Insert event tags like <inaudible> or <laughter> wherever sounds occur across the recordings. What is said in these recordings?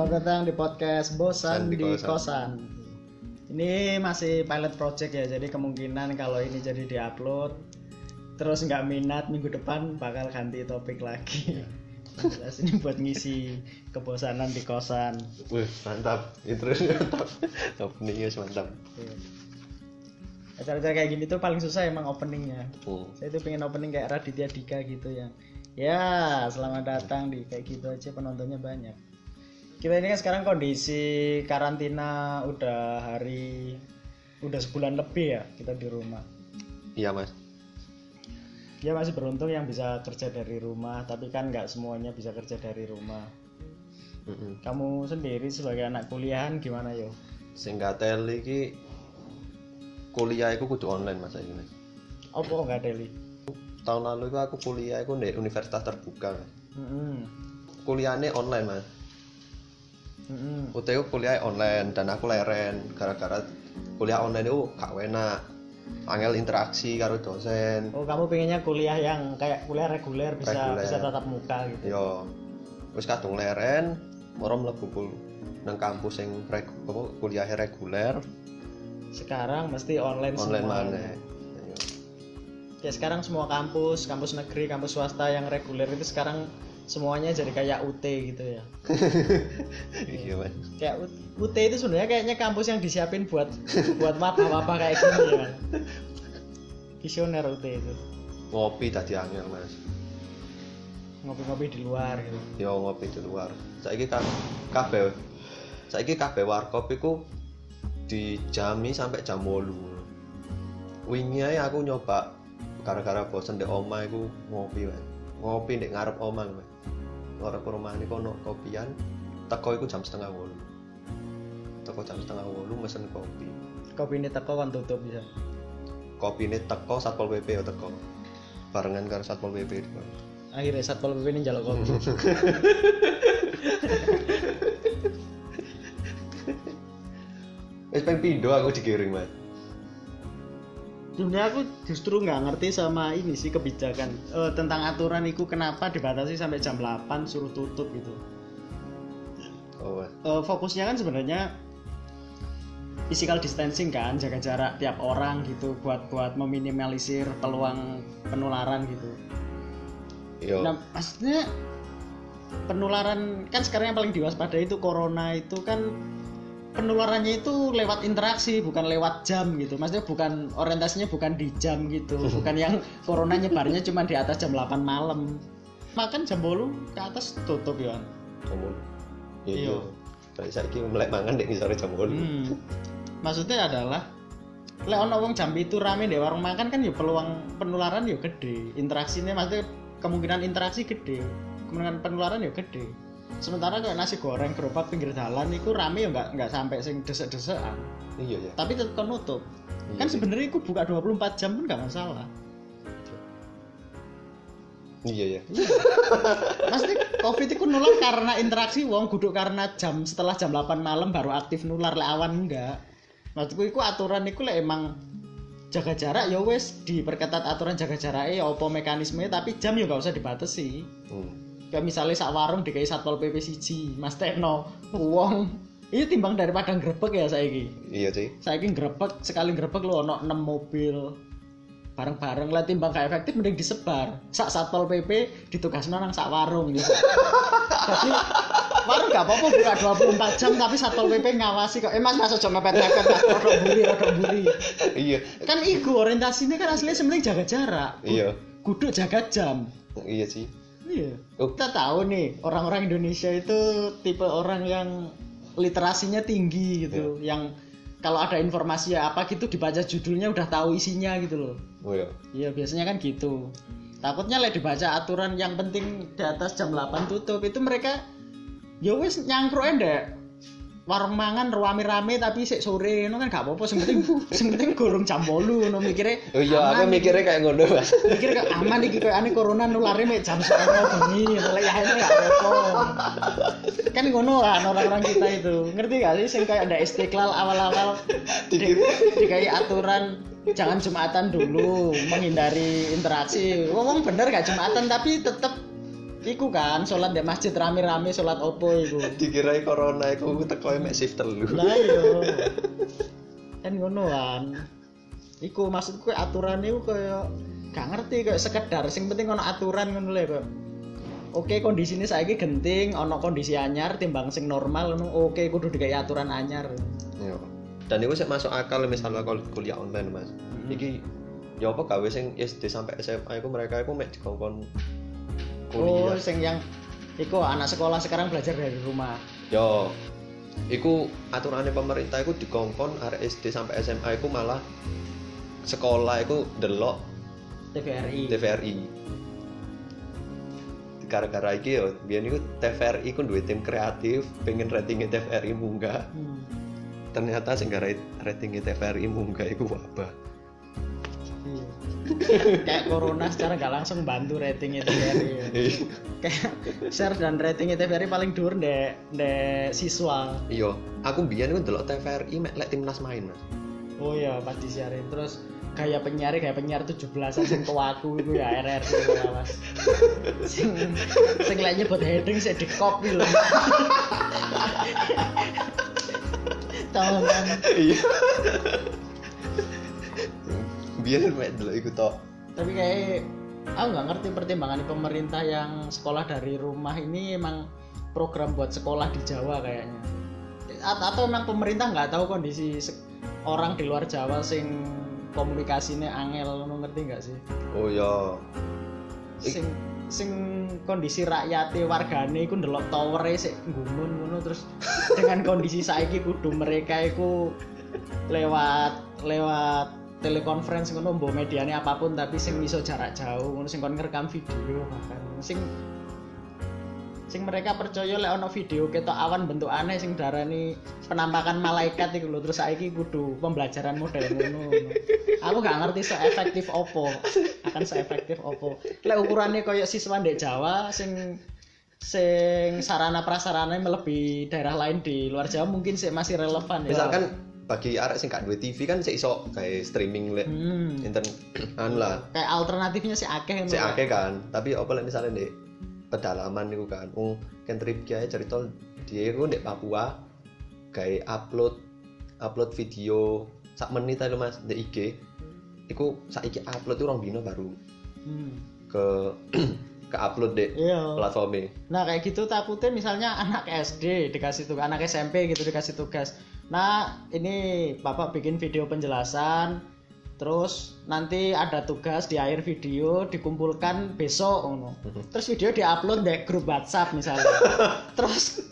Selamat datang di podcast Bosan di di Kosan. Kosan. Ini masih pilot project ya, jadi kemungkinan kalau ini jadi diupload terus nggak minat minggu depan bakal ganti topik lagi. Jelas ini buat ngisi kebosanan di kosan. Wih, mantap. Intronya mantap. Openingnya mantap. Iya. Acara-acara kayak gini tuh paling susah emang openingnya. Hmm. Saya tuh pengen opening kayak Raditya Dika gitu yang ya selamat datang di kayak gitu aja penontonnya banyak. Kita ini kan sekarang kondisi karantina udah hari udah sebulan lebih ya kita di rumah. Iya, Mas. Ya masih beruntung yang bisa kerja dari rumah, tapi kan nggak semuanya bisa kerja dari rumah. Heeh. Kamu sendiri sebagai anak kuliahan gimana yo? Sing gak teli iki kuliah iku kudu online Mas. Mas. Apa nggak Deli? Tahun lalu aku kuliah iku di universitas terbuka. Mas. Mm Kuliahnya online, Mas. -mm. UTU kuliah online dan aku leren gara-gara kuliah online itu gak enak. Angel interaksi karo dosen. Oh kamu pengennya kuliah yang kayak kuliah reguler bisa Reguler. bisa tatap muka gitu. Yo. Wis kadung leren, moro mlebu kul nang kampus sing reg apa kuliahnya reguler Sekarang mesti online, online semua. mana. Ya sekarang semua kampus, kampus negeri, kampus swasta yang reguler itu sekarang semuanya jadi kayak UT gitu ya. <laughs> Iya, Mas. Kayak UT itu sebenarnya kayaknya kampus yang disiapin buat buat wabah-wabah kayak gini ya. kan. Visioner UT itu. Ngopi tadi angel, Mas. Ngopi-ngopi di luar gitu. Yo ngopi di luar. Saiki kan kabeh saiki kabeh warkop iku dijami sampai jam 8. Wingi ae aku nyoba gara-gara bosen di omah iku ngopi wae. Ngopi ndek ngarep omah wae. Ngarep rumah niku ono kopian. Teko iku jam setengah 8. Teko jam setengah 8 mesen kopi. Kopi ini teko kan tutup bisa. Kopi ini teko Satpol PP ya teko. Barengan karo Satpol PP. Akhirnya satpol pp ini jaluk kopi. <laughs> Wis pengen pindo aku digiring, Mas. Sebenarnya aku justru nggak ngerti sama ini sih kebijakan eh, tentang aturan itu kenapa dibatasi sampai jam 8 suruh tutup gitu. Oh. Eh, fokusnya kan sebenarnya physical distancing kan, jaga jarak tiap orang gitu buat buat meminimalisir peluang penularan gitu. Yo. Nah, maksudnya penularan kan sekarang yang paling diwaspadai itu corona itu kan penularannya itu lewat interaksi bukan lewat jam gitu. Maksudnya bukan orientasinya bukan di jam gitu, <laughs> bukan yang corona nyebarnya cuma di atas jam 8 malam. Makan jam bolu ke atas tutup ya. Jamun. Iya. Iya. Kayak saiki melek mangan dek ngisore jam 8. Hmm. Maksudnya adalah lek ono wong jam itu rame di warung makan kan ya peluang penularan ya gede. Interaksinya maksudnya kemungkinan interaksi gede. Kemungkinan penularan ya gede. Sementara kayak nasi goreng gerobak pinggir jalan itu rame ya nggak nggak sampai sing desek-desekan. Iya ya. Tapi tetap kan nutup. Iya kan sih. sebenarnya itu buka 24 jam pun nggak masalah. Iya ya. <laughs> Maksudnya covid itu nular karena interaksi wong kudu karena jam setelah jam 8 malam baru aktif nular lek awan enggak. Maksudku iku aturan iku lek emang jaga jarak ya wes diperketat aturan jaga jarak ya apa mekanismenya tapi jam ya nggak usah dibatasi. Hmm. Kayak misalnya sak warung dikai satpol pp siji, Mas Tekno, wong ini timbang daripada grebek ya saiki. Iya sih. Saiki grebek sekali grebek lu ono 6 mobil bareng-bareng lah timbang gak efektif mending disebar sak satpol pp ditugasno nang sak warung gitu jadi warung gak apa-apa buka 24 jam tapi satpol pp ngawasi kok eh mas mas aja mepet-mepet mas rodok buri rodok buri Iya. kan iku orientasinya kan aslinya sebenarnya jaga jarak Iya. kudu jaga jam Iya sih. Iya Oh. kita tahu nih orang-orang Indonesia itu tipe orang yang literasinya tinggi gitu yang kalau ada informasi apa gitu dibaca judulnya udah tahu isinya gitu loh Oh ya. Iya biasanya kan gitu. Takutnya lah dibaca aturan yang penting di atas jam 8 tutup itu mereka ya wis nyangkruk endek warung mangan rame-rame tapi sik sore itu kan gak apa-apa. Sing penting sing penting gorong jam 8 no mikire Oh iya, aku mikirnya kayak ngono, Mas. mikir kayak aman iki kayak ane corona nulare mek jam 9 bengi lek ya itu gak apa-apa. Kan ngono lah orang-orang kita itu. Ngerti gak sih? Sing kayak ada istiqlal awal-awal. Di, dikai aturan jangan jumatan dulu menghindari interaksi. Ngomong bener gak jumatan tapi tetep iku kan sholat di masjid rame-rame sholat opo iku. <laughs> Dikirai corona iku teko mek shift telu. lah yo <laughs> kan ngono kan iku maksudku aturan iku kaya gak ngerti kayak sekedar. Sing penting ono aturan ngono lho kok oke kondisi ini saiki genting ono kondisi anyar timbang sing normal oke kudu dikai aturan anyar. Yo. Dan iku sik masuk akal misalnya kalau kuliah online, Mas. Iki ya apa gawe sing SD sampai SMA iku mereka iku mek dikongkon oh kuliah. sing yang iku anak sekolah sekarang belajar dari rumah Yo. Iku aturannya pemerintah iku dikongkon arek SD sampai SMA iku malah sekolah iku delok TVRI TVRI. Gara-gara iki yo, biyen iku TVRI ku duwe tim kreatif, pengen ratingnya TVRI munggah. Hmm. Ternyata sing gara ratingnya TVRI munggah iku wabah. Iya. kayak corona secara nggak langsung bantu ratingnya TVRI ya. kayak share dan ratingnya TVRI paling dur dek dek siswa Iya, aku biyen ku delok TVRI mek lek timnas main, Mas. oh iya pas disiarin terus gaya penyiar gaya penyiar 17-an sing tuaku itu ya RR itu ya mas sing sing lek nyebut heading sih di copy loh <laughs> tahu kan Iya. <laughs> Biyen mek delok iku tok. tapi kayak aku nggak ngerti pertimbangan pemerintah yang sekolah dari rumah ini emang program buat sekolah di Jawa kayaknya A- atau emang pemerintah nggak tahu kondisi orang di luar Jawa sing komunikasinya angel ngerti nggak sih Oh iya. Ik- sing sing kondisi rakyatnya wargane iku ndelok tower sik gumun ngono terus dengan kondisi saiki kudu mereka iku lewat lewat telekonferensi ngono mbok mediane apa pun tapi sing iso jarak jauh ngono sing kon ngerekam video bahkan. Sing sing mereka percaya lek ono video ketok awan bentuk aneh sing darani penampakan malaikat iku lho. Terus saiki kudu pembelajaran model ngono. Aku gak ngerti se efektif opo akan se efektif opo. Lek ukurannya koyo siswa ndek Jawa sing sing sarana prasarana melebihi daerah lain di luar Jawa mungkin sih masih relevan ya. Misalkan bagi arek sing gak duwe TV kan sik iso kayak streaming lek hmm. internet anu lah. kayak alternatifnya sih akeh ngono. Sik akeh kan, tapi apa lek misalnya ndek pedalaman niku kan. Wong Kentrip Kiai cerita dia iku ndek Papua kayak upload upload video sak menit aja Mas ndek IG. Iku saiki upload itu orang dino baru Hmm. ke <clears throat> ke upload dek iya platformnya. Nah kayak gitu takutnya misalnya anak SD dikasih tugas, anak SMP gitu dikasih tugas. Nah ini bapak bikin video penjelasan, terus nanti ada tugas di akhir video dikumpulkan besok, ngono. Terus video diupload di grup WhatsApp misalnya. <laughs> terus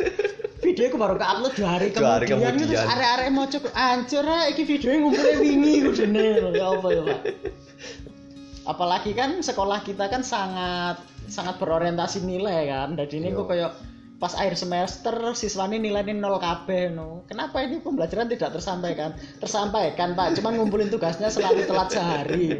video itu baru ke-upload dua hari Dua hari kemudian, kemudian. terus arek-arek mau cukup ancur ah, iki video ngumpulnya wingi kudune ya apa ya Pak. Apalagi kan sekolah kita kan sangat sangat berorientasi nilai kan. Jadi ini Iya. kok kayak pas akhir semester siswanya nilainya nol kabeh no. Kenapa ini pembelajaran tidak tersampaikan? Tersampaikan Pak, cuman ngumpulin tugasnya selalu telat sehari.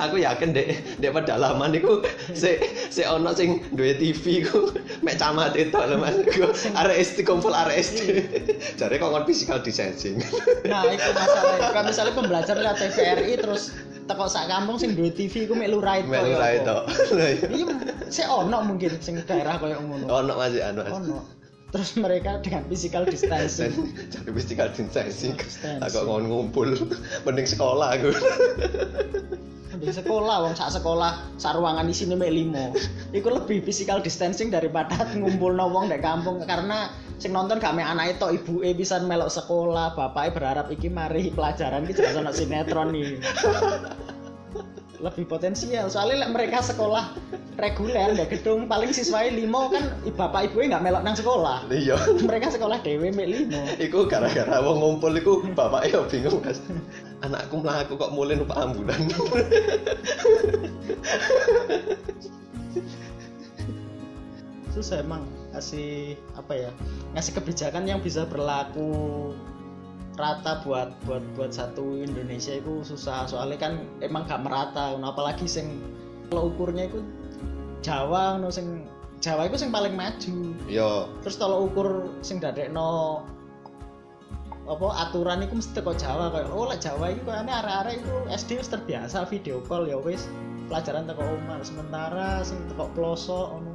aku yakin dek dek pedalaman iku si si ono sing duwe TV ku mek camat itu lho Mas. Ku SD kumpul arek SD. Jare kok kon physical distancing. Nah, itu masalahnya. Kalau misalnya pembelajaran lewat TVRI terus teko sak kampung sing duwe TV ku mek lurah itu. Mek ora itu. <laughs> Iya, sik ono mungkin sing daerah koyo ngono. Ono masih anu. Ono. Terus mereka dengan physical distancing. <laughs> Jadi physical distancing. Aku ngon ngumpul <laughs> mending sekolah aku. di sekolah wong sak sekolah sak ruangan isine mek limo iku lebih physical distancing daripada ngumpul wong nek kampung karena sing nonton gak anake tok ibuke bisa melok sekolah bapake berharap iki mari pelajaran iki jelas ono sinetron nih lebih potensial soalnya mereka sekolah reguler di gedung paling siswanya limo kan bapak ibunya nggak melok nang sekolah Iya. mereka sekolah dewe mek limo Iku gara-gara wong ngumpul iku bapaknya bingung Mas. Anakku mlaku kok mulai numpak ambulan. susah emang ngasih apa ya ngasih kebijakan yang bisa berlaku rata buat buat buat satu Indonesia itu susah. Soalnya kan emang gak merata apalagi sing kalau ukurnya itu Jawa no sing Jawa itu sing paling maju. Yo, terus kalau ukur sing dadekno apa aturan itu mesti kok Jawa kayak oh lah Jawa itu aneh arek-arek itu SD wis terbiasa video call ya wis. Pelajaran teko omah. Sementara sing teko pelosok ono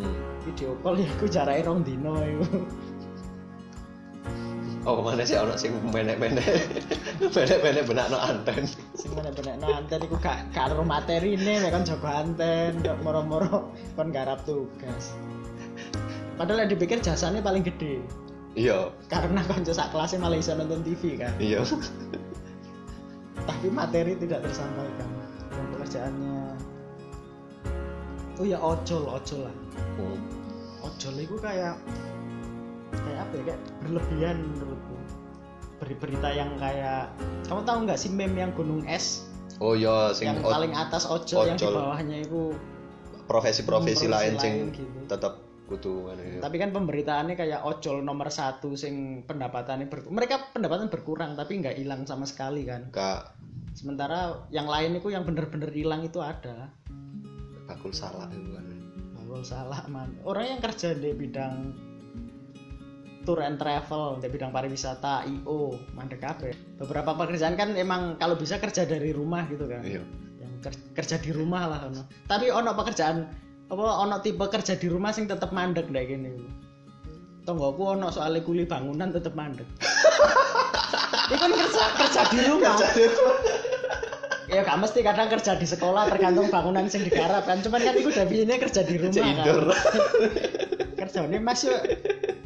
hmm. video call ya aku jarake rong dino iku oh ke mana sih ono sing menek-menek? <laughs> Menek-menek benakno anten. Sing bener-bener anten iku gak gak ero materine nek kon jaga anten kok moro-moro kon garap tugas. Padahal yang dipikir jasanya paling gede. Iya. Karena konco sak kelasnya malah bisa nonton TV kan? Iya. Tapi materi tidak tersampaikan dan pekerjaannya. Oh ya ojol ojol lah Hmm. ojol itu kayak kayak apa ya kayak berlebihan menurutku beri berita yang kayak kamu tahu nggak sih meme yang gunung es oh iya sing yang paling atas ojol, yang di ojol. bawahnya itu profesi-profesi profesi lain sing gitu. tetap kan ya. tapi kan pemberitaannya kayak ojol nomor satu sing pendapatannya ber- mereka pendapatan berkurang tapi nggak hilang sama sekali kan Kak sementara yang lain itu yang bener-bener hilang itu ada bakul salah itu kan. Bakul salah man. Orang yang kerja di bidang tour and travel di bidang pariwisata io mandek kabeh. Beberapa pekerjaan kan emang kalau bisa kerja dari rumah gitu kan. Iya. yang ker- kerja di rumah lah ono. Tapi ono pekerjaan apa ono tipe kerja di rumah sing tetep mandek kayak gini. Tonggoku ono soalnya kuli bangunan tetep mandek. <laughs> Itu kan kerja kerja di rumah ya gak mesti kadang kerja di sekolah tergantung bangunan sing digarap kan. Cuman kan itu ini kerja di rumah kan. <laughs> kerja ini mas yuk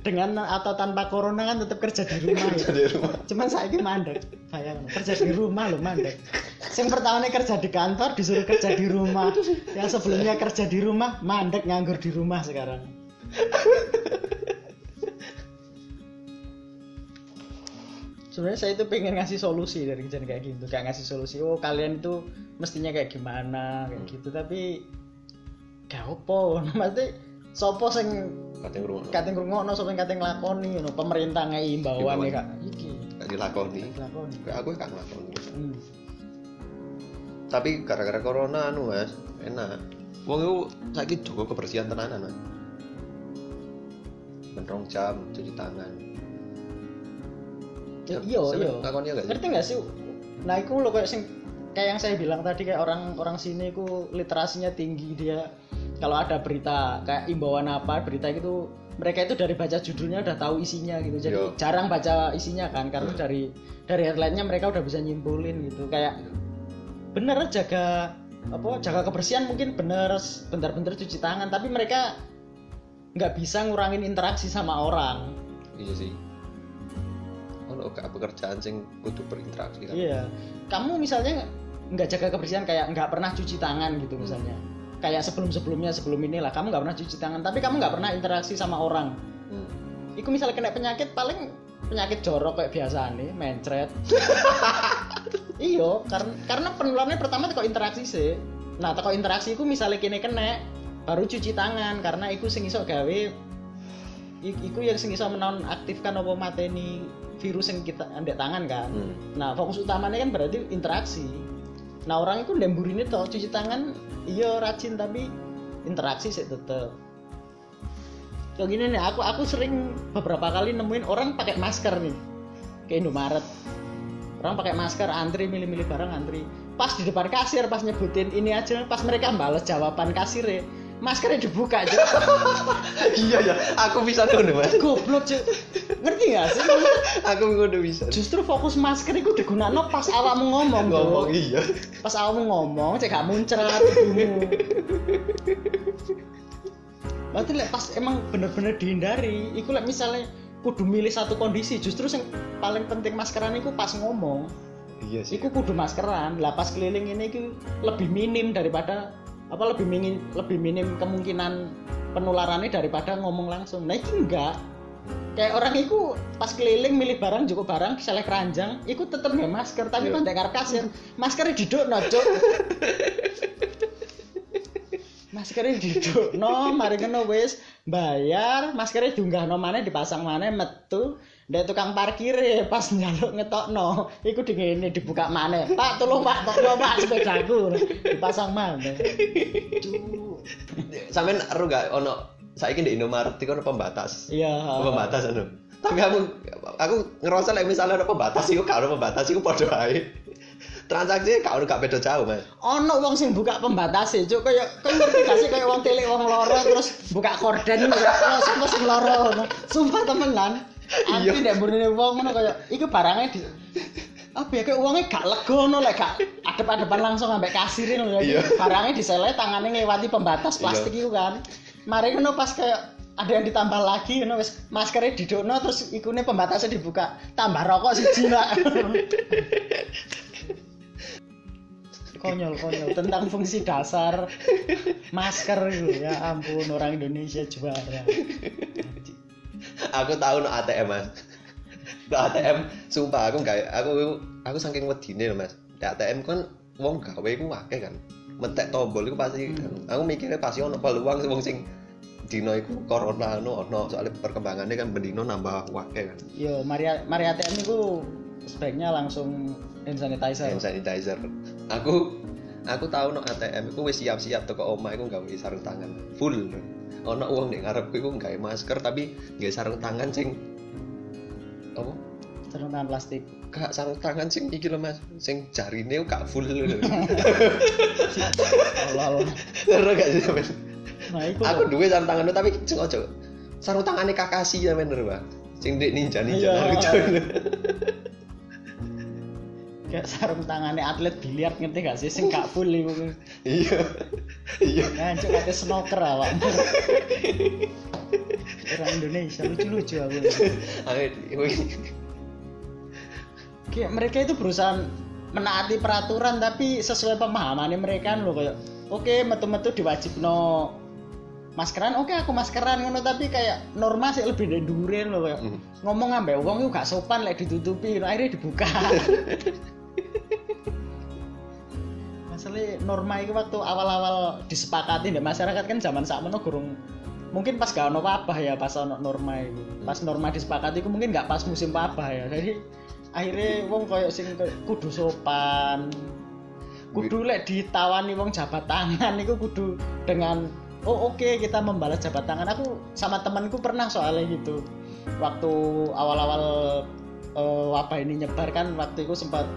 dengan atau tanpa corona kan tetap kerja di rumah Kerja ya. di rumah. cuman saya ini mandek bayang kerja di rumah loh mandek. Yang pertama kerja di kantor disuruh kerja di rumah. Yang sebelumnya kerja di rumah mandek nganggur di rumah sekarang sebenarnya saya itu pengen ngasih solusi dari kejadian kayak gitu kayak ngasih solusi oh kalian itu mestinya kayak gimana kayak gitu tapi gak opo <laughs> maksudnya sopo sing Katanya rumah. kating ngrungokno sapa sing kating nglakoni ngono pemerintah ngei imbauan ya kak iki Gak dilakoni. nglakoni aku kan ngelakoni. hmm. Tapi gara-gara corona anu mas, enak. Wong itu sakit juga kebersihan tenanan mas. Menrong jam cuci tangan. Ya, iya iya Lakonnya gak sih? ngerti nggak sih nah itu lo kayak sing kayak yang saya bilang tadi kayak orang orang sini ku literasinya tinggi dia kalau ada berita kayak imbauan apa berita itu mereka itu dari baca judulnya udah tahu isinya gitu jadi Iya. jarang baca isinya kan karena Hmm. dari dari headline-nya mereka udah bisa nyimpulin gitu kayak bener jaga apa jaga kebersihan mungkin bener bentar-bentar cuci tangan tapi mereka nggak bisa ngurangin interaksi sama orang Iya sih. Gak pekerjaan sing kudu berinteraksi kan. Iya. Kamu misalnya nggak jaga kebersihan kayak nggak pernah cuci tangan gitu misalnya. Kayak sebelum-sebelumnya sebelum inilah kamu nggak pernah cuci tangan, tapi kamu nggak pernah interaksi sama orang. Hmm. Iku misalnya kena penyakit paling penyakit jorok kayak biasa nih, mencret. <laughs> iyo, karena karena penularannya pertama teko interaksi sih. Nah, teko interaksi iku misalnya kene kena baru cuci tangan karena iku sing iso gawe iku yang sing iso menaun aktifkan apa mateni virus yang kita andek tangan kan. Hmm. Nah, fokus utamanya kan berarti interaksi. Nah, orang itu ini toh cuci tangan iya rajin tapi interaksi sih tetep. Kayak gini nih, aku aku sering beberapa kali nemuin orang pakai masker nih ke Indomaret. Orang pakai masker antri milih-milih barang antri. Pas di depan kasir pas nyebutin ini aja, pas mereka balas jawaban kasir maskernya dibuka aja. <laughs> iya ya, aku bisa ngono mas. Goblok cuy. Ngerti gak sih? <laughs> Aku ngono bisa. Justru fokus masker itu digunakan pas awakmu ngomong. Ngomong iya. pas awakmu ngomong cek gak muncrat <laughs> berarti lek pas emang bener-bener dihindari iku lek misalnya kudu milih satu kondisi justru yang paling penting maskeran iku pas ngomong Iya sih. iku kudu maskeran lah pas keliling ini lebih minim daripada apa lebih minim lebih minim kemungkinan penularannya daripada ngomong langsung. Nah itu enggak. Kayak orang itu pas keliling milih barang cukup barang misalnya keranjang itu tetep nggak masker tapi Iya. pas dengar kasir maskernya diduk no cuk. Maskernya diduk no mari kena wis. Bayar maskernya diunggah no mana dipasang mana metu Ndek tukang parkir ya, pas njaluk ngetok no iku di ngene dibuka mana pak tolong pak tolong pak sepedaku dipasang Cuk. Sampeyan ero gak ono saiki di Indomaret iku ono pembatas. iya Pembatas anu. Tapi aku aku ngerasa lek misalnya ada pembatas iku gak ono pembatas iku padha ae. transaksi ono gak beda jauh mas ono wong sing buka pembatas e cuk kaya kaya ngerti gak sih kaya wong telik wong loro terus buka korden sapa sing loro sumpah temenan. Anti ndek mburine wong ngono kaya iku barangnya di apa ya kayak uangnya gak lega ngono lek gak adep-adepan langsung ambek kasir ngono Iya. ya barangnya diseleh tangannya ngelewati pembatas plastik Iya. itu kan. Mari ngono pas kayak ada yang ditambah lagi ngono wis maskernya didono terus ikune pembatasnya dibuka tambah rokok siji lah <laughs> konyol konyol. Tentang fungsi dasar masker itu ya ampun orang Indonesia juara aku tahu no ATM mas. No ATM sumpah aku nggak aku aku saking wedine lho, mas. Di ATM kan wong gawe iku akeh kan. Metek tombol iku pasti kan. Aku mikirnya pasti ono peluang wong sing dino iku corona no ono. Soalnya perkembangannya kan bendino nambah akeh kan. Yo Maria Maria ATM itu sebaiknya langsung hand sanitizer. Hand sanitizer. Aku aku tahu no ATM iku wis siap-siap toko omah iku gawe sarung tangan full ono uang ning ngarepku iku gawe masker tapi gawe sarung tangan sing apa sarung tangan plastik gak sarung tangan sing iki lho Mas, sing jarine gak full <laughs> <laughs> lho. Allah gak sih men. nah Aku duwe sarung tangan tapi sing ojo. Sarung tangane Kakashi ya men Bang. Sing dek ninja ninja Iya. <laughs> Kayak sarung tangannya atlet biliar ngerti gak sih sing gak full <laughs> Iya. Iya. Ngancuk kate snoker awakmu. Orang Indonesia lucu-lucu aku. Kayak mereka itu berusaha menaati peraturan tapi sesuai pemahamannya mereka loh kayak oke metu-metu diwajibno maskeran oke aku maskeran ngono tapi kayak norma sih lebih dari duren loh kayak Hmm. ngomong ambek wong itu gak sopan lek ditutupi akhirnya dibuka <laughs> masalahnya norma itu waktu awal-awal disepakati di masyarakat kan zaman saat gurung mungkin pas gak ono wabah ya pas ono norma itu pas norma disepakati itu mungkin gak pas musim wabah ya. Jadi akhirnya wong koyo sing kudu sopan kudu lek ditawani wong jabat tangan itu kudu dengan oh oke kita membalas jabat tangan. Aku sama temanku pernah soalnya gitu. Waktu awal-awal eh, wabah ini nyebar kan waktu itu sempat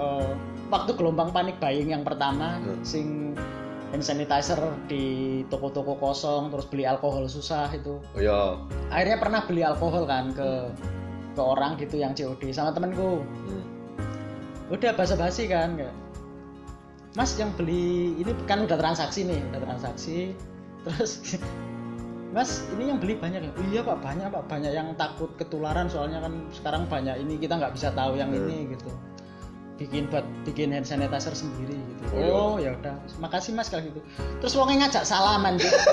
eh, waktu gelombang panik buying yang pertama Hmm. sing hand sanitizer di toko-toko kosong terus beli alkohol susah itu Oh ya. akhirnya pernah beli alkohol kan ke ke orang gitu yang COD sama temenku Hmm. udah basa-basi kan kayak mas yang beli ini kan udah transaksi nih udah transaksi terus <laughs> mas ini yang beli banyak ya "Oh iya pak banyak pak banyak yang takut ketularan soalnya kan sekarang banyak ini kita nggak bisa tahu yang Hmm. ini gitu bikin buat bikin hand sanitizer sendiri gitu. Oh, iya. oh ya udah. Makasih mas kalau gitu. Terus wongnya ngajak salaman gitu <laughs>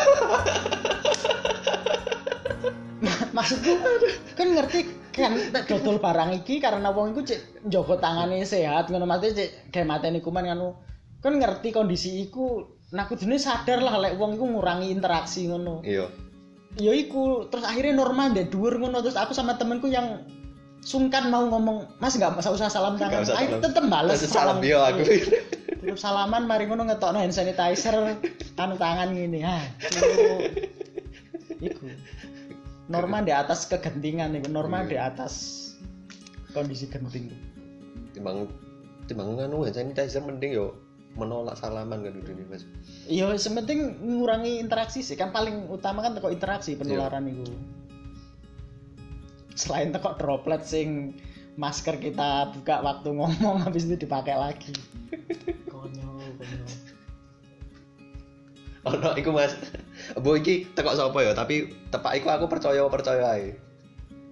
maksudku kan ngerti kan dodol barang iki karena wong iku cek njogo tangane sehat ngono maksudnya cek kayak mateni kuman kan kan ngerti kondisi iku nah kudune sadar lah lek wong iku ngurangi interaksi ngono. Iya. ya iku terus akhirnya normal deh dhuwur ngono. Terus aku sama temenku yang sungkan mau ngomong mas nggak usah usah salam tangan usah salam. tetep bales Terus salam yo aku. Terus salaman mari ngono ngetokno hand sanitizer anu tangan gini ha iku norma di atas kegentingan iku norma Iya. di atas kondisi genting Timbang timbang anu hand sanitizer mending yo menolak salaman kan dunia Mas. iya sementing ngurangi interaksi sih kan paling utama kan teko interaksi penularan Iya. itu selain teko droplet sing masker kita buka waktu ngomong <laughs> habis itu dipakai lagi konyol konyol Ono iku Mas. Bu iki tekok sapa ya, tapi tepak iku aku percaya percaya ae.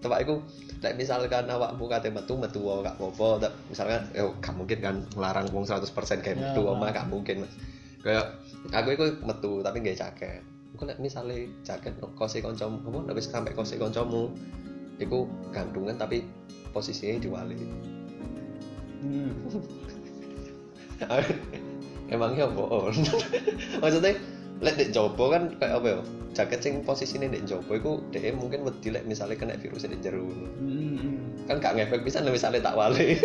Tepak iku lek misalkan awakmu kate metu metu wae gak apa-apa, tak- misalkan ya gak mungkin kan nglarang wong 100% kayak Ya, metu omah Pak. gak mungkin Mas. Kayak aku iku metu tapi nggak jaket. Iku lek misale jaket no kose kancamu, apa nek wis sampe kose kancamu iku gantungan tapi posisinya diwali. hmm. <laughs> Emangnya apa? Oh. <laughs> Maksudnya lek dek jopo kan kayak apa ya? Jaket sing posisine dek jopo iku dhek mungkin wedi lek misale kena virus dek jero. Hmm. Kan gak ngefek pisan lek misale tak wale. <laughs>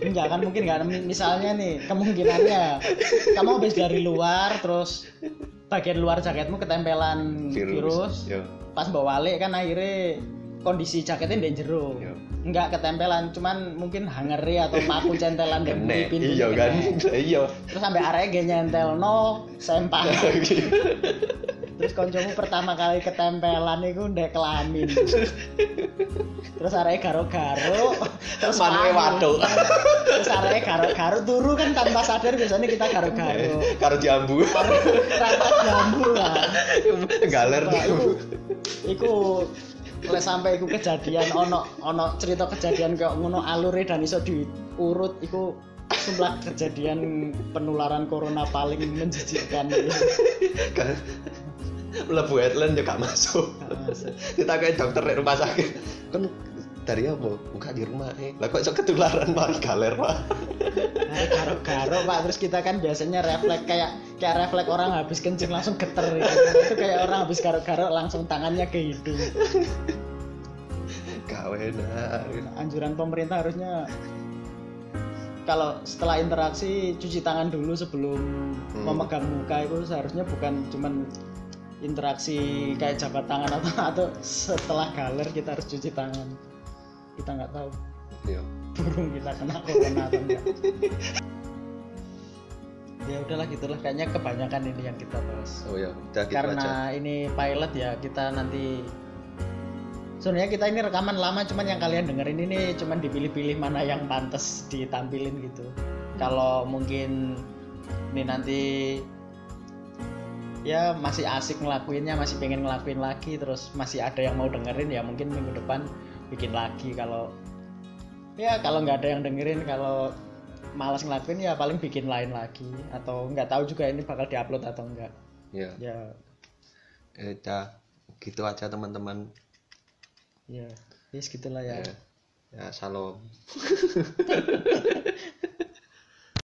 Enggak kan mungkin nggak misalnya nih kemungkinannya kamu habis dari luar terus bagian luar jaketmu ketempelan virus, Yo. pas bawa balik kan akhirnya kondisi jaketnya di jero Iya. nggak ketempelan cuman mungkin hangeri atau <laughs> paku centelan di Kene, pintu iya kan? <laughs> Iya. Terus sampai area gak nyentel no sempah <laughs> terus koncomu pertama kali ketempelan itu ndek kelamin. Terus area garo-garo terus panik. waduk. terus area garo-garo turu kan tanpa sadar biasanya kita garo-garo karo jambu. Rapat jambu kan galer iku iku lek sampai iku kejadian ono ono cerita kejadian kayak ngono alure dan iso diurut iku sumpah kejadian penularan corona paling menjijikkan. Kan mlebu headline juga masuk. Kita kayak dokter di rumah sakit. Kan dari apa? Buka di rumah eh. Lah kok iso ketularan mari galer pak. Nah, garo-garo pak. Terus kita kan biasanya refleks kayak kayak refleks orang habis kencing langsung geter. Gitu. itu kayak orang habis garo-garo langsung tangannya ke hidung. Gawe nah anjuran pemerintah harusnya kalau setelah interaksi cuci tangan dulu sebelum Hmm. memegang muka itu seharusnya bukan cuman interaksi kayak jabat tangan atau <laughs> atau setelah galer kita harus cuci tangan. Kita nggak tahu. Iya. Burung kita kena corona atau enggak. Ya udahlah gitulah. Kayaknya kebanyakan ini yang kita bahas. Oh ya udah gitu karena aja. ini pilot ya kita nanti sebenarnya kita ini rekaman lama cuman yang kalian dengerin ini cuman dipilih-pilih mana yang pantas ditampilin gitu. Kalau mungkin ini nanti ya masih asik ngelakuinnya masih pengen ngelakuin lagi terus masih ada yang mau dengerin ya mungkin minggu depan bikin lagi. Kalau ya kalau nggak ada yang dengerin kalau malas ngelakuin ya paling bikin lain lagi. Atau nggak tahu juga ini bakal diupload atau enggak ya. Ya. Eh, udah gitu aja teman-teman. Ya. Yes gitulah ya. Ya. Ya salam <laughs>